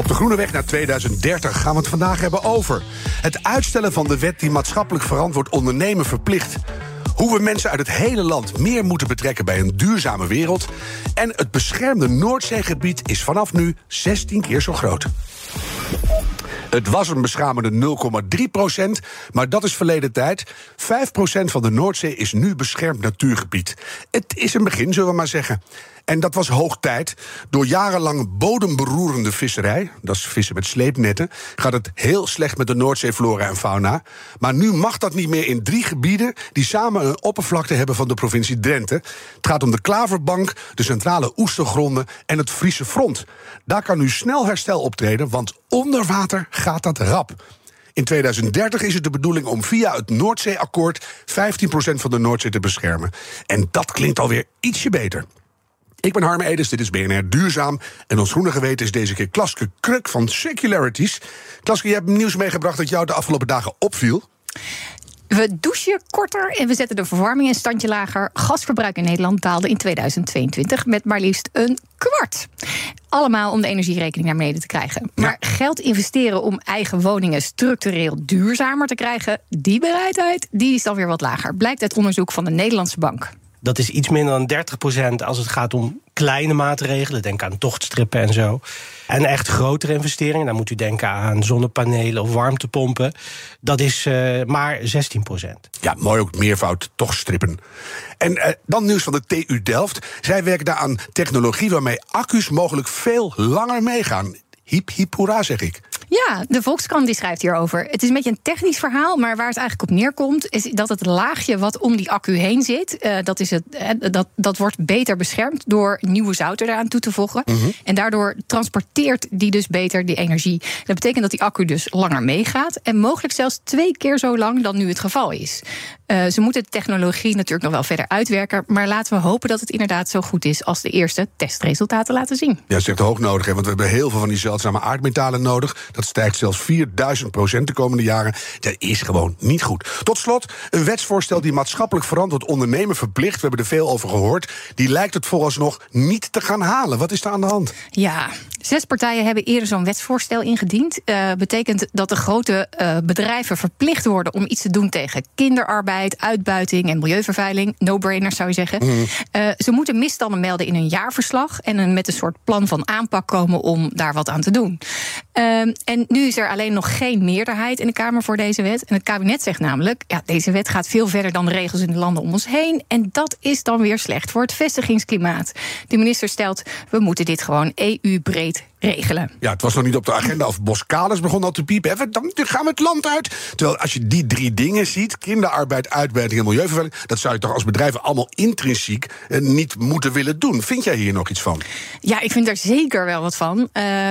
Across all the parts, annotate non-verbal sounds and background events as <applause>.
Op de groene weg naar 2030 gaan we het vandaag hebben over. Het uitstellen van de wet die maatschappelijk verantwoord ondernemen verplicht. Hoe we mensen uit het hele land meer moeten betrekken bij een duurzame wereld. En het beschermde Noordzeegebied is vanaf nu 16 keer zo groot. Het was een beschamende 0,3 procent, maar dat is verleden tijd. 5 procent van de Noordzee is nu beschermd natuurgebied. Het is een begin, zullen we maar zeggen. En dat was hoog tijd. Door jarenlang bodemberoerende visserij, dat is vissen met sleepnetten, gaat het heel slecht met de Noordzeeflora en fauna. Maar nu mag dat niet meer in drie gebieden die samen een oppervlakte hebben van de provincie Drenthe. Het gaat om de Klaverbank, de centrale oestergronden en het Friese front. Daar kan nu snel herstel optreden, want onder water gaat dat rap. In 2030 is het de bedoeling om via het Noordzeeakkoord 15% van de Noordzee te beschermen. En dat klinkt alweer ietsje beter. Ik ben Harme Edens, dit is BNR Duurzaam. En ons groene geweten is deze keer Klaske Kruk van Circularities. Klaske, je hebt nieuws meegebracht dat jou de afgelopen dagen opviel. We douchen korter en we zetten de verwarming een standje lager. Gasverbruik in Nederland daalde in 2022 met maar liefst een kwart. Allemaal om de energierekening naar beneden te krijgen. Maar geld investeren om eigen woningen structureel duurzamer te krijgen, die bereidheid die is dan weer wat lager. Blijkt uit onderzoek van de Nederlandse Bank. Dat is iets minder dan 30% als het gaat om kleine maatregelen. Denk aan tochtstrippen en zo. En echt grotere investeringen, dan moet u denken aan zonnepanelen of warmtepompen. Dat is uh, maar 16% Ja, mooi ook meervoud tochtstrippen. En uh, dan nieuws van de TU Delft. Zij werken daar aan technologie waarmee accu's mogelijk veel langer meegaan. Hiep, hiep, hoera, zeg ik. Ja, de Volkskrant die schrijft hierover. Het is een beetje een technisch verhaal, maar waar het eigenlijk op neerkomt, is dat het laagje wat om die accu heen zit, uh, dat, is het, uh, dat, dat wordt beter beschermd door nieuwe zouten eraan toe te voegen. Mm -hmm. En daardoor transporteert die dus beter die energie. Dat betekent dat die accu dus langer meegaat en mogelijk zelfs twee keer zo lang dan nu het geval is. Uh, ze moeten de technologie natuurlijk nog wel verder uitwerken, maar laten we hopen dat het inderdaad zo goed is als de eerste testresultaten laten zien. Ja, dat is echt hoog nodig, hè, want we hebben heel veel van die zeldzame aardmetalen nodig. Dat stijgt zelfs 4000 procent de komende jaren. Dat is gewoon niet goed. Tot slot, een wetsvoorstel die maatschappelijk verantwoord ondernemen verplicht. We hebben er veel over gehoord. Die lijkt het vooralsnog niet te gaan halen. Wat is er aan de hand? Ja, zes partijen hebben eerder zo'n wetsvoorstel ingediend. Uh, betekent dat de grote uh, bedrijven verplicht worden om iets te doen tegen kinderarbeid, uitbuiting en milieuvervuiling. No-brainers zou je zeggen. Mm. Uh, ze moeten misstanden melden in een jaarverslag en een, met een soort plan van aanpak komen om daar wat aan te doen. en nu is er alleen nog geen meerderheid in de Kamer voor deze wet. En het kabinet zegt namelijk: ja, deze wet gaat veel verder dan de regels in de landen om ons heen. En dat is dan weer slecht voor het vestigingsklimaat. De minister stelt: we moeten dit gewoon EU-breed great regelen. Ja, het was nog niet op de agenda of Boskalis begon al te piepen. Even, dan gaan we het land uit. Terwijl als je die drie dingen ziet, kinderarbeid, uitbuiting en milieuvervuiling, dat zou je toch als bedrijven allemaal intrinsiek eh, niet moeten willen doen. Vind jij hier nog iets van? Ja, ik vind er zeker wel wat van. Uh,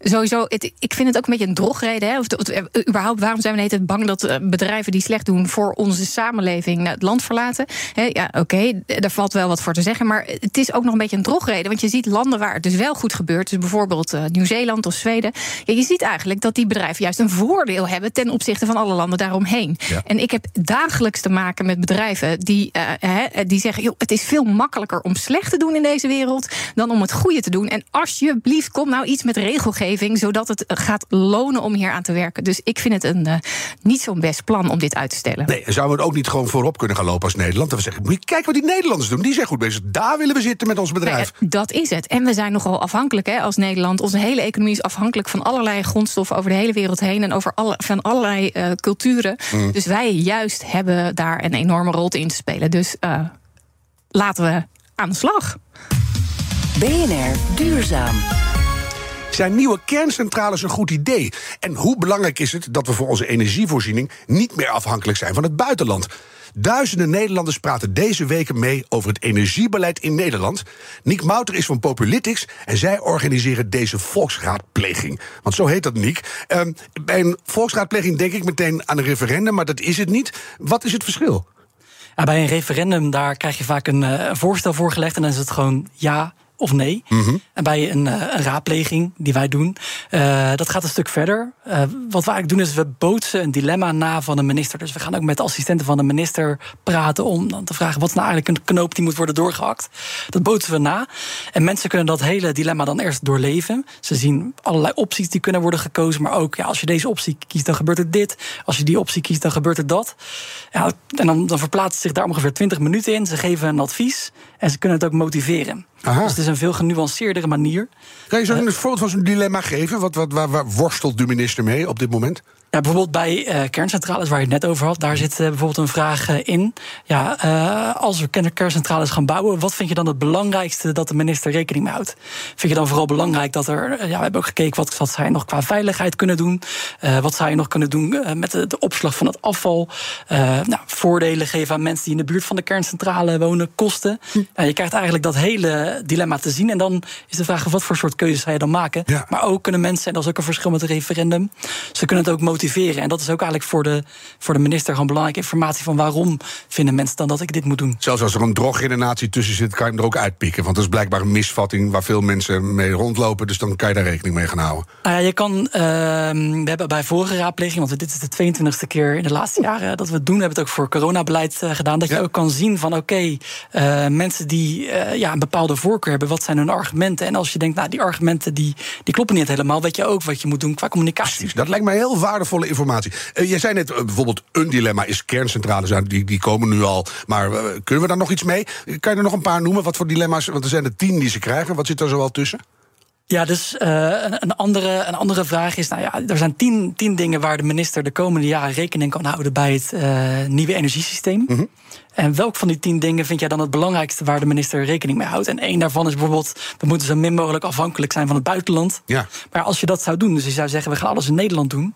sowieso, het, ik vind het ook een beetje een drogreden. Hè? Of, of, überhaupt, waarom zijn we net bang dat uh, bedrijven die slecht doen voor onze samenleving het land verlaten? He, ja, oké, okay, daar valt wel wat voor te zeggen. Maar het is ook nog een beetje een drogreden. Want je ziet landen waar het dus wel goed gebeurt. Dus bijvoorbeeld uh, Nieuw-Zeeland of Zweden. Ja, je ziet eigenlijk dat die bedrijven juist een voordeel hebben ten opzichte van alle landen daaromheen. Ja. En ik heb dagelijks te maken met bedrijven die, uh, he, die zeggen: joh, het is veel makkelijker om slecht te doen in deze wereld dan om het goede te doen. En alsjeblieft, kom nou iets met regelgeving, zodat het gaat lonen om hier aan te werken. Dus ik vind het een uh, niet zo'n best plan om dit uit te stellen. Nee, zouden we het ook niet gewoon voorop kunnen gaan lopen als Nederland? Dat we zeggen: moet je kijken wat die Nederlanders doen. Die zijn goed bezig. Daar willen we zitten met ons bedrijf. Nee, dat is het. En we zijn nogal afhankelijk hè, als Nederland. Onze hele economie is afhankelijk van allerlei grondstoffen over de hele wereld heen en over alle, van allerlei uh, culturen. Mm. Dus wij juist hebben daar een enorme rol in te spelen. Dus uh, laten we aan de slag. BNR Duurzaam. Zijn nieuwe kerncentrales een goed idee? En hoe belangrijk is het dat we voor onze energievoorziening niet meer afhankelijk zijn van het buitenland? Duizenden Nederlanders praten deze weken mee over het energiebeleid in Nederland. Niek Mouter is van Populytics en zij organiseren deze volksraadpleging. Want zo heet dat, Niek. Ehm, bij een volksraadpleging denk ik meteen aan een referendum, maar dat is het niet. Wat is het verschil? Ja, bij een referendum daar krijg je vaak een uh, voorstel voorgelegd en dan is het gewoon ja of nee. Mm En bij een, uh, een, raadpleging die wij doen, uh, dat gaat een stuk verder. Uh, wat we eigenlijk doen is we bootsen een dilemma na van een minister. Dus we gaan ook met de assistenten van de minister praten om dan te vragen wat is nou eigenlijk een knoop die moet worden doorgehakt. Dat bootsen we na. En mensen kunnen dat hele dilemma dan eerst doorleven. Ze zien allerlei opties die kunnen worden gekozen, maar ook ja, als je deze optie kiest, dan gebeurt er dit. Als je die optie kiest, dan gebeurt er dat. Ja, en dan, dan verplaatst zich daar ongeveer 20 minuten in. Ze geven een advies en ze kunnen het ook motiveren. Aha. Dus het is een veel genuanceerdere manier. Kan je zo een voorbeeld van zo'n dilemma geven? Wat, wat, waar, waar worstelt de minister mee op dit moment? Ja, bijvoorbeeld bij uh, kerncentrales, waar je het net over had, daar zit uh, bijvoorbeeld een vraag uh, in. Ja, als we kerncentrales gaan bouwen, wat vind je dan het belangrijkste dat de minister rekening mee houdt? Vind je dan vooral belangrijk dat er, ja, we hebben ook gekeken wat, wat je nog qua veiligheid kunnen doen? wat zou je nog kunnen doen met de, de, opslag van het afval? nou, voordelen geven aan mensen die in de buurt van de kerncentrale wonen, kosten. Hm. je krijgt eigenlijk dat hele dilemma te zien. En dan is de vraag, wat voor soort keuzes je dan maken? Ja. Maar ook kunnen mensen, en dat is ook een verschil met het referendum, ze kunnen het ook motiveren en dat is ook eigenlijk voor de, voor de minister gewoon belangrijke informatie van waarom vinden mensen dan dat ik dit moet doen. Zelfs als er een droggeneratie tussen zit, kan je hem er ook uitpikken. Want dat is blijkbaar een misvatting waar veel mensen mee rondlopen. Dus dan kan je daar rekening mee gaan houden. Nou ja, je kan. Uh, we hebben bij vorige raadpleging, want dit is de 22e keer in de laatste jaren dat we het doen, we hebben het ook voor coronabeleid uh, gedaan. Dat je ook kan zien van oké, okay, uh, mensen die eh, ja, een bepaalde voorkeur hebben, wat zijn hun argumenten? En als je denkt, nou, die argumenten die, die kloppen niet helemaal, weet je ook wat je moet doen qua communicatie. Precies, dat lijkt mij heel waardevol informatie. Uh, jij zei net uh, bijvoorbeeld een dilemma is kerncentrales, die, die komen nu al. Maar uh, kunnen we daar nog iets mee? Kan je er nog een paar noemen? Wat voor dilemma's? Want er zijn er tien die ze krijgen. Wat zit er zoal tussen? Ja, dus een, een, andere, een andere vraag is: nou ja, er zijn tien, tien dingen waar de minister de komende jaren rekening kan houden bij het nieuwe energiesysteem. Mm -hmm. En welk van die tien dingen vind jij dan het belangrijkste waar de minister rekening mee houdt? En één daarvan is bijvoorbeeld: we moeten zo min mogelijk afhankelijk zijn van het buitenland. Ja. Maar als je dat zou doen, dus je zou zeggen: we gaan alles in Nederland doen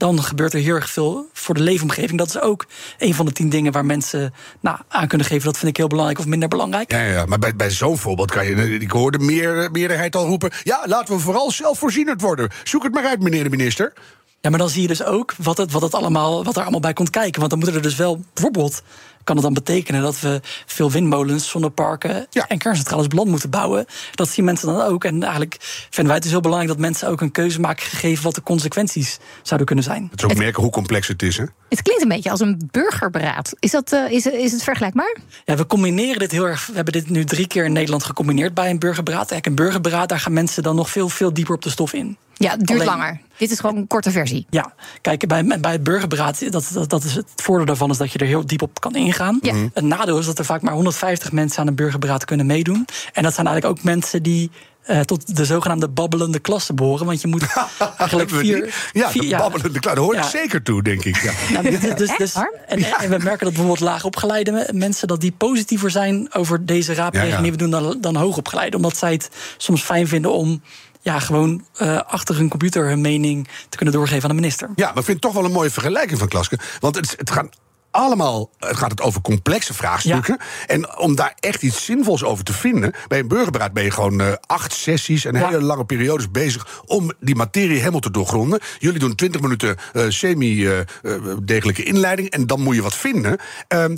dan gebeurt er heel erg veel voor de leefomgeving. Dat is ook een van de tien dingen waar mensen nou, aan kunnen geven. Dat vind ik heel belangrijk of minder belangrijk. Ja, ja maar bij, bij zo'n voorbeeld kan je. Ik hoorde meer, meerderheid al roepen. Ja, laten we vooral zelfvoorzienend worden. Zoek het maar uit, meneer de minister. Ja, maar dan zie je dus ook wat, het, wat, het allemaal, wat er allemaal bij komt kijken. Want dan moeten er dus wel bijvoorbeeld kan het dan betekenen dat we veel windmolens, zonneparken ja. en kerncentrales op land moeten bouwen. Dat zien mensen dan ook. En eigenlijk vinden wij het dus heel belangrijk dat mensen ook een keuze maken, gegeven wat de consequenties zouden kunnen zijn. Het is ook merken hoe complex het is. Hè? Het klinkt een beetje als een burgerberaad. Is, dat, uh, is, is het vergelijkbaar? Ja, we combineren dit heel erg. We hebben dit nu drie keer in Nederland gecombineerd bij een burgerberaad. Eigenlijk een burgerberaad, daar gaan mensen dan nog veel, veel dieper op de stof in. Ja, het duurt Alleen, langer. Dit is gewoon een korte versie. Ja, kijk, bij, bij het burgerberaad, dat, dat, dat is het voordeel daarvan is dat je er heel diep op kan ingaan. Ja. Het nadeel is dat er vaak maar 150 mensen aan een burgerberaad kunnen meedoen. En dat zijn eigenlijk ook mensen die uh, tot de zogenaamde babbelende klasse behoren. Want je moet <laughs> eigenlijk vier... Ja, vier, de babbelende klasse. Daar hoort ja. zeker toe, denk ik. Ja. Nou, dus, dus, dus, en, en, we merken dat bijvoorbeeld laagopgeleide mensen... dat die positiever zijn over deze raadpleging die we doen dan, dan hoogopgeleide. Omdat zij het soms fijn vinden om ja, gewoon uh, achter hun computer hun mening te kunnen doorgeven aan de minister. Ja, maar ik vind het toch wel een mooie vergelijking van Klaske. Want het, het gaat allemaal gaat het over complexe vraagstukken. En om daar echt iets zinvols over te vinden. Bij een burgerberaad ben je gewoon uh, acht sessies en hele lange periodes bezig om die materie helemaal te doorgronden. Jullie doen 20 minuten uh, semi-degelijke inleiding en dan moet je wat vinden. Ehm,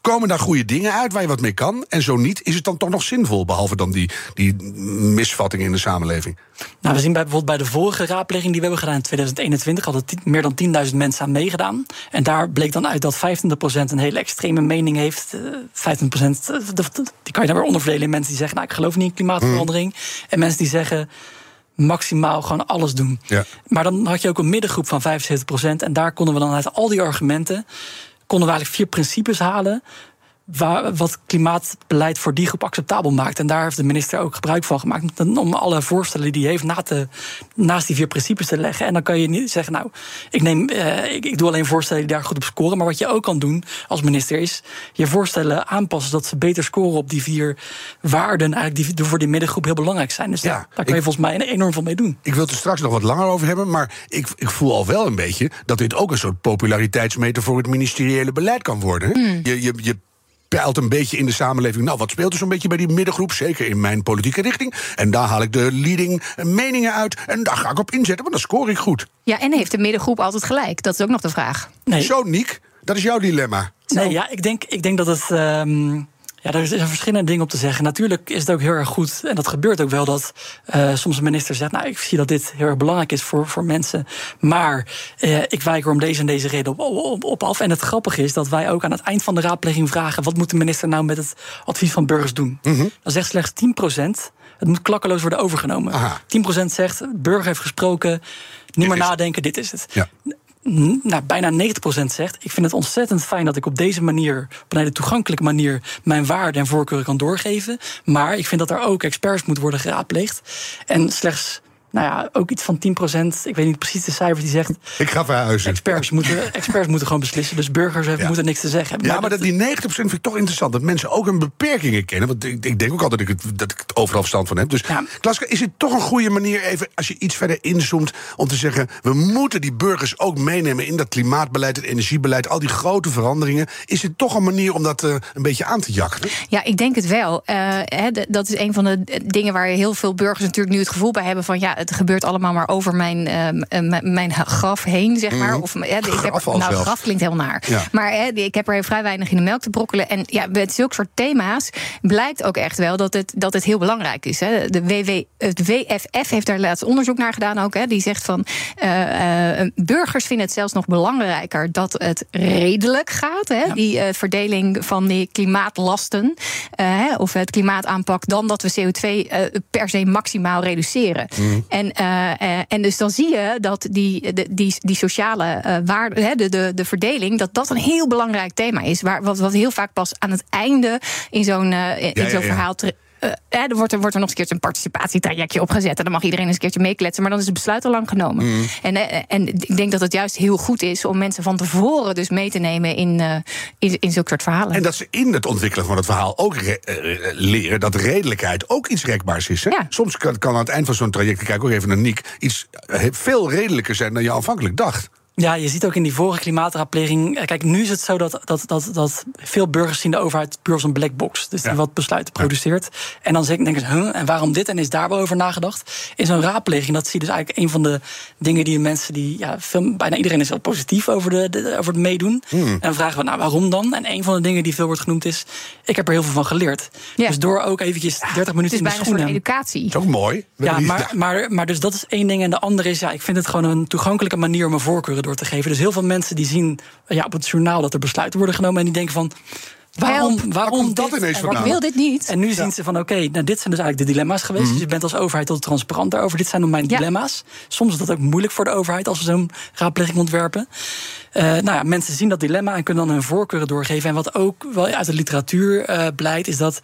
komen daar goede dingen uit waar je wat mee kan? En zo niet, is het dan toch nog zinvol, behalve dan die, die misvattingen in de samenleving? Nou, we zien bij, bijvoorbeeld bij de vorige raadpleging die we hebben gedaan in 2021 hadden meer dan 10.000 mensen aan meegedaan. En daar bleek dan uit dat 25% een hele extreme mening heeft. 15% die kan je dan weer onderverdelen in mensen die zeggen: Nou, ik geloof niet in klimaatverandering. En mensen die zeggen maximaal gewoon alles doen. Ja. Maar dan had je ook een middengroep van 75%. En daar konden we dan uit al die argumenten. konden we eigenlijk vier principes halen waar, wat klimaatbeleid voor die groep acceptabel maakt. En daar heeft de minister ook gebruik van gemaakt. Om alle voorstellen die hij heeft na te, naast die vier principes te leggen. En dan kan je niet zeggen, nou, ik, neem, eh, ik, ik doe alleen voorstellen die daar goed op scoren. Maar wat je ook kan doen als minister is je voorstellen aanpassen dat ze beter scoren op die vier waarden. Eigenlijk die voor die middengroep heel belangrijk zijn. Dus Ja, daar, daar kan je volgens mij enorm veel mee doen. Ik wil het er straks nog wat langer over hebben, maar ik, ik voel al wel een beetje dat dit ook een soort populariteitsmeter voor het ministeriële beleid kan worden. Hmm. Je, je, je peilt een beetje in de samenleving. Nou, wat speelt er zo'n beetje bij die middengroep? Zeker in mijn politieke richting. En daar haal ik de leading meningen uit. En daar ga ik op inzetten, want dan scoor ik goed. Ja, en heeft de middengroep altijd gelijk? Dat is ook nog de vraag. Nee. Zo, Niek, dat is jouw dilemma. Nee, ja, ik denk, ik denk dat het. ehm, ja, er zijn verschillende dingen op te zeggen. Natuurlijk is het ook heel erg goed, en dat gebeurt ook wel, dat eh, soms een minister zegt: Nou, ik zie dat dit heel erg belangrijk is voor, voor mensen. Maar eh, ik wijk er om deze en deze reden op, op, op af. En het grappige is dat wij ook aan het eind van de raadpleging vragen: wat moet de minister nou met het advies van burgers doen? Dan zegt slechts 10%. Het moet klakkeloos worden overgenomen. Aha. 10% zegt: burger heeft gesproken, niet meer is het. nadenken, dit is het Ja. Nou, bijna 90% zegt... ik vind het ontzettend fijn dat ik op deze manier... op een hele toegankelijke manier... mijn waarden en voorkeuren kan doorgeven. Maar ik vind dat er ook experts moet worden geraadpleegd. En slechts, nou ja, ook iets van 10%... ik weet niet precies de cijfers die zegt... Ik ga verhuizen. experts moeten, <laughs> experts moeten gewoon beslissen. Dus burgers hebben- Ja. moeten niks te zeggen hebben. Ja, maar dat, die 90% vind ik toch interessant. Dat mensen ook hun beperkingen kennen. Want ik, ik denk ook altijd dat ik, het, dat ik het overal verstand van heb. Dus Ja. Klaska, is het toch een goede manier, even als je iets verder inzoomt... om te zeggen, we moeten die burgers ook meenemen... in dat klimaatbeleid, het energiebeleid, al die grote veranderingen. Is het toch een manier om dat eh, een beetje aan te jakkeren? Ja, ik denk het wel. Eh, dat is een van de dingen waar heel veel burgers natuurlijk nu het gevoel bij hebben van ja, het gebeurt allemaal maar over mijn, ehm, eh, mijn graf heen, zeg maar. Of hè, ik heb, Graf nou, graf klinkt heel naar. Ja. Maar hè, ik heb er vrij weinig in de melk te brokkelen. En ja, met zulke soort thema's blijkt ook echt wel dat het, dat het heel belangrijk is. Hè. De WW, het WFF heeft daar laatst onderzoek naar gedaan ook. Hè. Die zegt van eh, eh, burgers vinden het zelfs nog belangrijker dat het redelijk gaat. Hè. Die verdeling van die klimaatlasten hè, of het klimaataanpak dan dat we CO2 eh, per se maximaal reduceren. En, eh, eh, en dus dan zie je dat die, de, die, die sociale eh, waarde, de, de, de verdeling, dat dat een heel belangrijk thema is. Waar, wat, wat heel vaak pas aan het einde in zo'n in zo'n verhaal. Eh, er, wordt er wordt er nog eens een keertje een participatietrajectje opgezet. En dan mag iedereen eens een keertje meekletsen. Maar dan is het besluit al lang genomen. Mm. En, eh, en ik denk dat het juist heel goed is om mensen van tevoren dus mee te nemen in, eh in, in zulke soort verhalen. En dat ze in het ontwikkelen van het verhaal ook re- eh, leren dat redelijkheid ook iets rekbaars is. Hè? Ja. Soms kan, kan aan het eind van zo'n traject, ik kijk ook even naar Niek, iets eh, veel redelijker zijn dan je aanvankelijk dacht. Ja, je ziet ook in die vorige klimaatraadpleging. eh, Kijk, nu is het zo dat, dat, dat, dat veel burgers zien de overheid puur als een black box. Dus die Ja. wat besluiten produceert. En dan denken ze, huh, en waarom dit? En is daar wel over nagedacht? In zo'n raadpleging, dat zie je dus eigenlijk een van de dingen die de mensen die. Ja, veel, bijna iedereen is wel positief over, de, de- over het meedoen. En dan vragen we, nou, waarom dan? En een van de dingen die veel wordt genoemd is. Ik heb er heel veel van geleerd. Ja. Dus door ook eventjes 30 het minuten is in de bijna een soort schoenen. educatie. Dat is ook mooi. Ja, maar, maar, maar dus dat is één ding. En de andere is, ja, ik vind het gewoon een toegankelijke manier om mijn voorkeuren door te geven. Dus heel veel mensen die zien ja, op het journaal dat er besluiten worden genomen. En die denken van. Waarom, waarom dat dit? ineens En vandaan? Ik wil dit niet. En nu zien ze van, oké, nou, dit zijn dus eigenlijk de dilemma's geweest. Mhm. Dus je bent als overheid tot transparant daarover. Dit zijn dan mijn Ja. dilemma's. Soms is dat ook moeilijk voor de overheid als we zo'n raadpleging ontwerpen. Eh, nou ja, mensen zien dat dilemma en kunnen dan hun voorkeuren doorgeven. En wat ook wel uit de literatuur eh, blijkt, is dat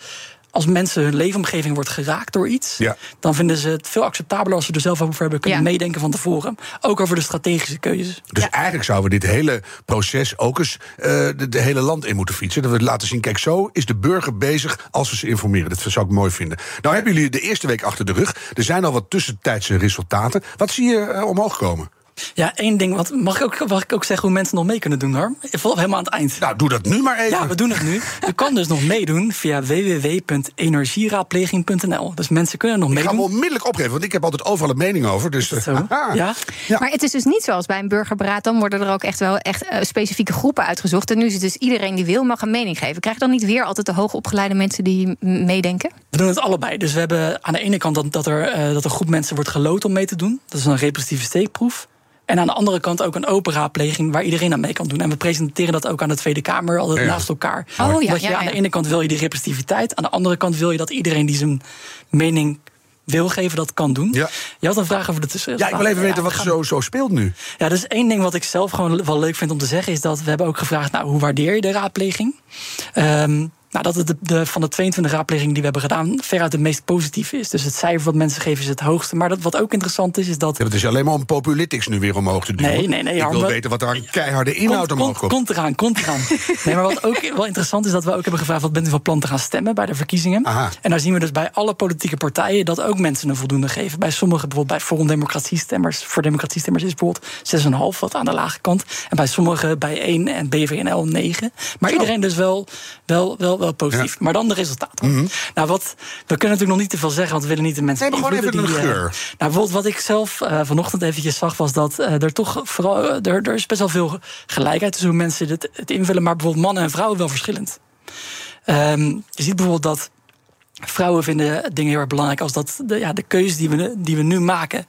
als mensen hun leefomgeving wordt geraakt door iets, Ja. dan vinden ze het veel acceptabeler als ze er zelf over hebben kunnen Ja. meedenken van tevoren. Ook over de strategische keuzes. Dus eigenlijk zouden we dit hele proces ook eens eh, de, de hele land in moeten fietsen. Dat we laten zien, kijk, zo is de burger bezig als we ze informeren. Dat zou ik mooi vinden. Nou hebben jullie de eerste week achter de rug. Er zijn al wat tussentijdse resultaten. Wat zie je eh, omhoog komen? Ja, één ding. Wat, mag, ik ook, mag ik ook zeggen hoe mensen nog mee kunnen doen, Harm? Vooral helemaal aan het eind. Nou, doe dat nu maar even. Ja, we doen het nu. U kan dus nog meedoen via www.energieraadpleging.nl. Dus mensen kunnen nog ik ga hem meedoen. onmiddellijk opgeven, want ik heb altijd overal een mening over. Dus, eh. Ja? Ja. Maar het is dus niet zoals bij een burgerberaad. Dan worden er ook echt wel echt eh, specifieke groepen uitgezocht. En nu is het dus iedereen die wil mag een mening geven. Krijg je dan niet weer altijd de hoogopgeleide mensen die meedenken? We doen het allebei. Dus we hebben aan de ene kant dat, dat, er, eh, dat een groep mensen wordt geloot om mee te doen. Dat is een representatieve steekproef. En aan de andere kant ook een open raadpleging waar iedereen aan mee kan doen. En we presenteren dat ook aan de Tweede Kamer altijd Ja. naast elkaar. Oh, ja, dat je ja, aan de ene kant wil je die representativiteit, aan de andere kant wil je dat iedereen die zijn mening wil geven, dat kan doen. Ja. Je had een vraag over de tussen. Ja, ik wil even weten wat er zo, zo speelt nu. Ja, dus één ding wat ik zelf gewoon wel leuk vind om te zeggen... is dat we hebben ook gevraagd, nou, hoe waardeer je de raadpleging? Ehm, nou, dat het de, de, van de 22 raadplegingen die we hebben gedaan... veruit het meest positieve is. Dus het cijfer wat mensen geven is het hoogste. Maar dat, wat ook interessant is, is dat... Ja, het is alleen maar om Populytics nu weer omhoog te duwen. Nee, nee, nee, Ik wil weten wat er aan keiharde inhoud komt, omhoog komt, komt. eraan, komt eraan. <laughs> nee, maar wat ook wel interessant is, dat we ook hebben gevraagd... wat bent u van plan te gaan stemmen bij de verkiezingen? Aha. En daar zien we dus bij alle politieke partijen... dat ook mensen een voldoende geven. Bij sommigen, bijvoorbeeld bij Forum Democratiestemmers... voor Democratiestemmers is bijvoorbeeld 6,5, wat aan de lage kant. En bij sommigen, bij 1 en BVNL 9. Maar iedereen dus wel, wel, wel, wel positief. Ja. Mhm. Maar dan de resultaten. Nou, wat, we kunnen natuurlijk nog niet te veel zeggen... want we willen niet de mensen Nee, maar gewoon even die, eh, geur. nou, bijvoorbeeld wat ik zelf eh, vanochtend eventjes zag... was dat eh, er toch vooral... eh, er, er is best wel veel gelijkheid tussen hoe mensen het, het invullen... maar bijvoorbeeld mannen en vrouwen wel verschillend. Ehm, je ziet bijvoorbeeld dat vrouwen vinden dingen heel erg belangrijk... als dat de, ja, de keuzes die we, die we nu maken...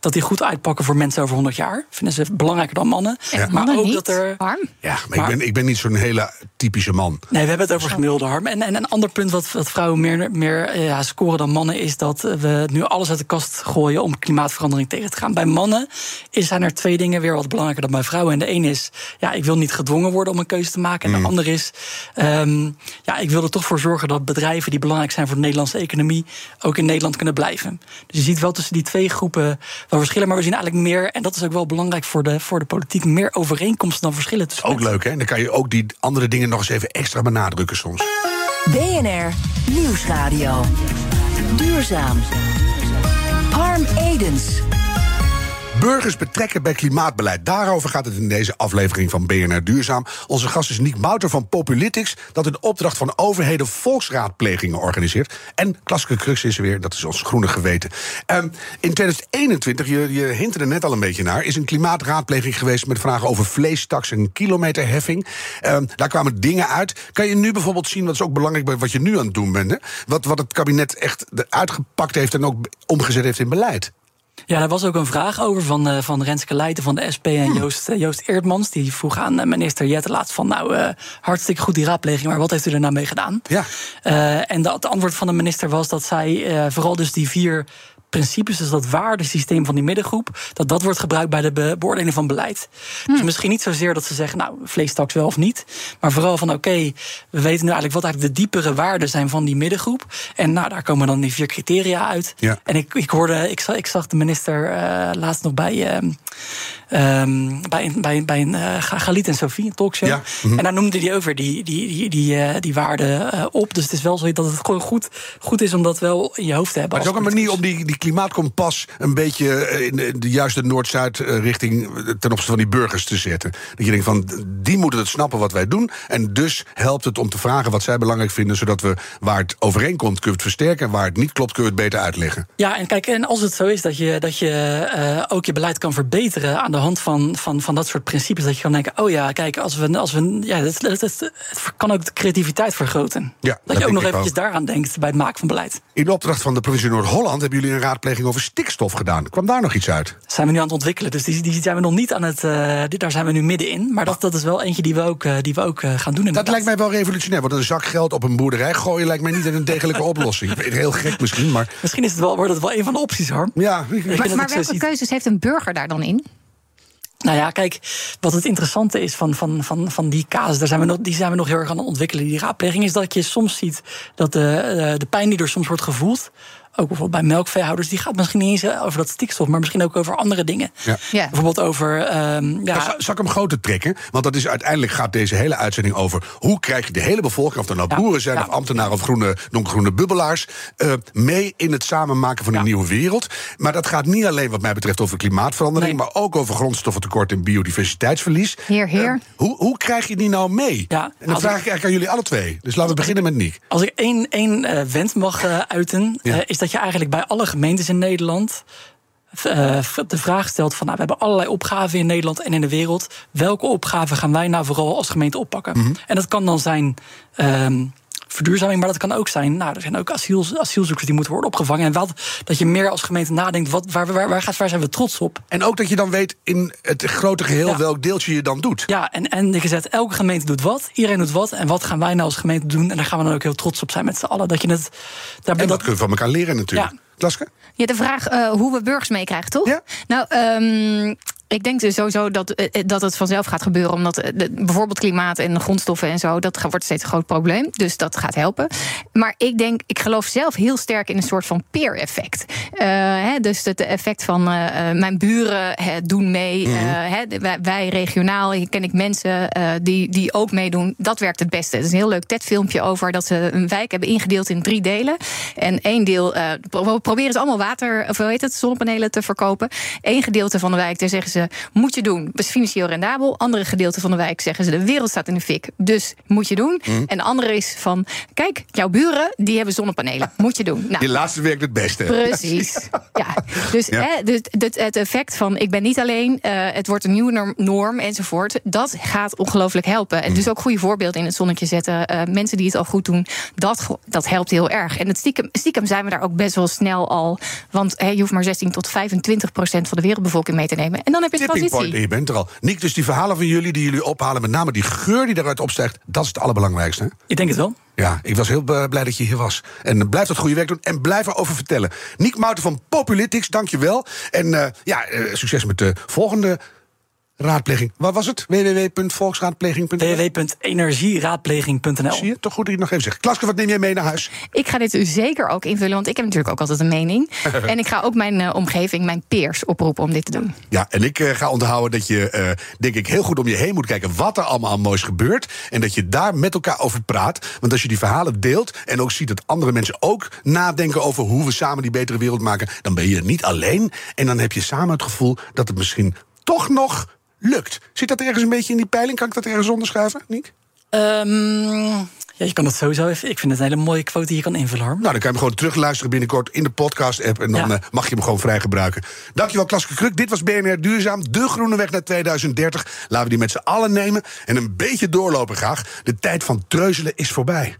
dat die goed uitpakken voor mensen over 100 jaar. Vinden ze belangrijker dan mannen. En Maar mannen ook niet, dat er... Harm? Ja, maar, Maar- ik, ben, ik ben niet zo'n hele typische man. Nee, we hebben het over gemiddelde harm. En, en een ander punt wat, wat vrouwen meer, meer ja, scoren dan mannen... is dat we nu alles uit de kast gooien om klimaatverandering tegen te gaan. Bij mannen is, zijn er twee dingen weer wat belangrijker dan bij vrouwen. En de een is, ja, ik wil niet gedwongen worden om een keuze te maken. En de ander is, ehm, ja, ik wil er toch voor zorgen... dat bedrijven die belangrijk zijn voor de Nederlandse economie... ook in Nederland kunnen blijven. Dus je ziet wel tussen die twee groepen wel verschillen. Maar we zien eigenlijk meer, en dat is ook wel belangrijk voor de, voor de politiek... meer overeenkomsten dan verschillen tussen Ook mensen. leuk, hè? Dan kan je ook die andere dingen nog eens even extra benadrukken soms. BNR Nieuwsradio. Duurzaam. Harm Edens. Burgers betrekken bij klimaatbeleid. Daarover gaat het in deze aflevering van BNR Duurzaam. Onze gast is Niek Mouter van Populytics... dat in opdracht van overheden volksraadplegingen organiseert. En klassieke crux is er weer, dat is ons groene geweten. Ehm, in 2021, je, je hint er net al een beetje naar... is een klimaatraadpleging geweest met vragen over vleestaks en kilometerheffing. Ehm, daar kwamen dingen uit. Kan je nu bijvoorbeeld zien, wat is ook belangrijk... wat je nu aan het doen bent, hè? Wat, wat het kabinet echt uitgepakt heeft... en ook omgezet heeft in beleid? Ja, daar was ook een vraag over van, eh, van Renske Leijten van de SP en Joost, eh, Joost Eerdmans. Die vroeg aan eh, minister Jette laatst van... nou, hartstikke goed die raadpleging, maar wat heeft u er nou mee gedaan? Ja. En dat- het antwoord van de minister was dat zij vooral dus die vier principes, dus dat waardesysteem van die middengroep, dat dat wordt gebruikt bij de be- beoordeling van beleid. Dus misschien niet zozeer dat ze zeggen, nou, vleestaks wel of niet, maar vooral van, oké, we weten nu eigenlijk wat eigenlijk de diepere waarden zijn van die middengroep. En nou, daar komen dan die vier criteria uit. Ja. En ik, ik hoorde, ik zag, ik zag de minister eh, laatst nog bij, ehm, ehm, bij, een- bij, bij een uh, Galit en Sophie, een talkshow. Ja, mhm. En daar noemde hij weer die, die, die, die, eh, die waarden eh, op. Dus het is wel zo dat het gewoon goed, goed is om dat wel in je hoofd te hebben. Maar het is ook een manier om die, die klimaatkompas een beetje eh, in de, de juiste Noord-Zuid-richting ten opzichte van die burgers te zetten. Dat je denkt van, die moeten het snappen wat wij doen. En dus helpt het om te vragen wat zij belangrijk vinden, zodat we waar het overeenkomt, kunnen we het versterken. En waar het niet klopt, kunnen we het beter uitleggen. Ja, en kijk, en als het zo is dat je, dat je eh, ook je beleid kan verbeteren aan de hand van, van, van dat soort principes, dat je kan denken: oh ja, kijk, als we. Als we ja, het, het, kan ook de creativiteit vergroten. Ja, dat dat je ook nog eventjes daaraan denkt bij het maken van beleid. In opdracht van de provincie Noord-Holland hebben jullie een raadpleging over stikstof gedaan. Kwam daar nog iets uit? Dat zijn we nu aan het ontwikkelen. Dus die, die zijn we nog niet aan het. eh, die- daar zijn we nu middenin. Maar dat, dat is wel eentje die we ook, eh, die we ook eh, gaan doen. Dat inderdaad. lijkt mij wel revolutionair, want een zak geld op een boerderij gooien lijkt mij niet een degelijke <laughs> oplossing. Heel gek misschien, maar Misschien is het wel, wordt het wel een van de opties, Harm. ja. Ik Maar, dat welke keuzes heeft een burger daar dan in? Nou ja, kijk, wat het interessante is van, van, van, van die casus, daar zijn we nog, die zijn we nog heel erg aan het ontwikkelen. Die raadpleging is dat je soms ziet dat de, eh, de pijn die er soms wordt gevoeld, ook bijvoorbeeld bij melkveehouders, die gaat misschien niet eens over dat stikstof, maar misschien ook over andere dingen. Ja. Ja. Bijvoorbeeld over. ehm, Maar ja, zal- zal ik hem groter trekken? Want dat is uiteindelijk gaat deze hele uitzending over hoe krijg je de hele bevolking, of er nou Ja, boeren zijn ja. of ambtenaren of groene, donkergroene bubbelaars, eh, mee in het samenmaken van een nieuwe wereld. Maar dat gaat niet alleen wat mij betreft over klimaatverandering, Nee. maar ook over grondstoffentekort en biodiversiteitsverlies. Heer, heer. Eh, hoe, hoe krijg je die nou mee? Ja, en dat als vraag ik- eigenlijk aan jullie alle twee. Dus laten we beginnen met Niek. Als ik één, één eh, wens mag eh, uiten, Ja. eh, is dat je eigenlijk bij alle gemeentes in Nederland. eh, de vraag stelt van nou, we hebben allerlei opgaven in Nederland en in de wereld. Welke opgaven gaan wij nou vooral als gemeente oppakken? Mhm. En dat kan dan zijn ehm, verduurzaming, maar dat kan ook zijn. Nou, er zijn ook asiel, asielzoekers die moeten worden opgevangen. En wat, dat je meer als gemeente nadenkt, wat, waar, waar, waar, gaat, waar zijn we trots op? En ook dat je dan weet in het grote geheel Ja. welk deeltje je dan doet. Ja, en, en je zegt, elke gemeente doet wat, iedereen doet wat. En wat gaan wij nou als gemeente doen? En daar gaan we dan ook heel trots op zijn met z'n allen. Dat je het. Daar, En dat kunnen we van elkaar leren natuurlijk. Ja. Klaske? Ja, de vraag uh, hoe we burgers meekrijgen, toch? Ja. Nou, um, ik denk dus sowieso dat, eh, eh, dat het vanzelf gaat gebeuren. Omdat eh, de, bijvoorbeeld klimaat en grondstoffen en zo, dat wordt steeds een groot probleem. Dus dat gaat helpen. Maar ik denk, ik geloof zelf heel sterk in een soort van peer-effect. Uh, dus het effect van uh, mijn buren doen mee. Mm -hmm. wij, wij, regionaal ken ik mensen die, die ook meedoen. Dat werkt het beste. Het is een heel leuk TED-filmpje over dat ze een wijk hebben ingedeeld in drie delen. En één deel, proberen ze allemaal water, of hoe heet het, zonnepanelen te verkopen. Eén gedeelte van de wijk, daar zeggen ze moet je doen. is financieel rendabel. Andere gedeelte van de wijk zeggen ze: de wereld staat in de fik. Dus moet je doen. Mhm. En de andere is van: kijk, jouw buren die hebben zonnepanelen. <laughs> Moet je doen. Nou, Die laatste werkt het beste. Precies. <laughs> ja. Dus Ja. Hè, dus het, het effect van: ik ben niet alleen, eh, het wordt een nieuwe norm, enzovoort. Dat gaat ongelooflijk helpen. En dus ook goede voorbeelden in het zonnetje zetten. Eh, mensen die het al goed doen, dat, dat helpt heel erg. En het stiekem, stiekem zijn we daar ook best wel snel al. Want hè, je hoeft maar 16 tot 25 procent van de wereldbevolking mee te nemen. En dan heb je Tipping point, transitie. je bent er al. Niek, dus die verhalen van jullie die jullie ophalen, met name die geur die eruit opstijgt, dat is het allerbelangrijkste. Hè? Ik denk het wel. Ja, ik was heel blij dat je hier was. En eh, blijf dat goede werk doen en blijf erover vertellen. Niek Mouten van Populitics, dank je wel. En eh, ja, eh, succes met de volgende raadpleging. Waar was het? www.volksraadpleging.nl www.energieraadpleging.nl Zie je? Toch goed dat je het nog even zegt. Klaske, wat neem jij mee naar huis? Ik ga dit zeker ook invullen, want ik heb natuurlijk ook altijd een mening. <laughs> en ik ga ook mijn eh, omgeving, mijn peers, oproepen om dit te doen. Ja, en ik eh, ga onthouden dat je, eh, denk ik, heel goed om je heen moet kijken wat er allemaal aan moois gebeurt. En dat je daar met elkaar over praat. Want als je die verhalen deelt en ook ziet dat andere mensen ook nadenken over hoe we samen die betere wereld maken, dan ben je niet alleen. En dan heb je samen het gevoel dat het misschien toch nog lukt. Zit dat ergens een beetje in die peiling? Kan ik dat ergens onderschrijven, Niek? Ehm, ja, je kan dat sowieso even. Ik vind het een hele mooie quote die je kan invullen, Harm. Nou, dan kan je hem gewoon terugluisteren binnenkort in de podcast-app. En dan Ja. eh, mag je hem gewoon vrij gebruiken. Dankjewel, Klaske Kruk. Dit was BNR Duurzaam, de groene weg naar 2030. Laten we die met z'n allen nemen en een beetje doorlopen graag. De tijd van treuzelen is voorbij.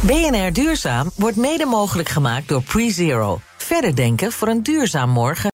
BNR Duurzaam wordt mede mogelijk gemaakt door PreZero. Verder denken voor een duurzaam morgen.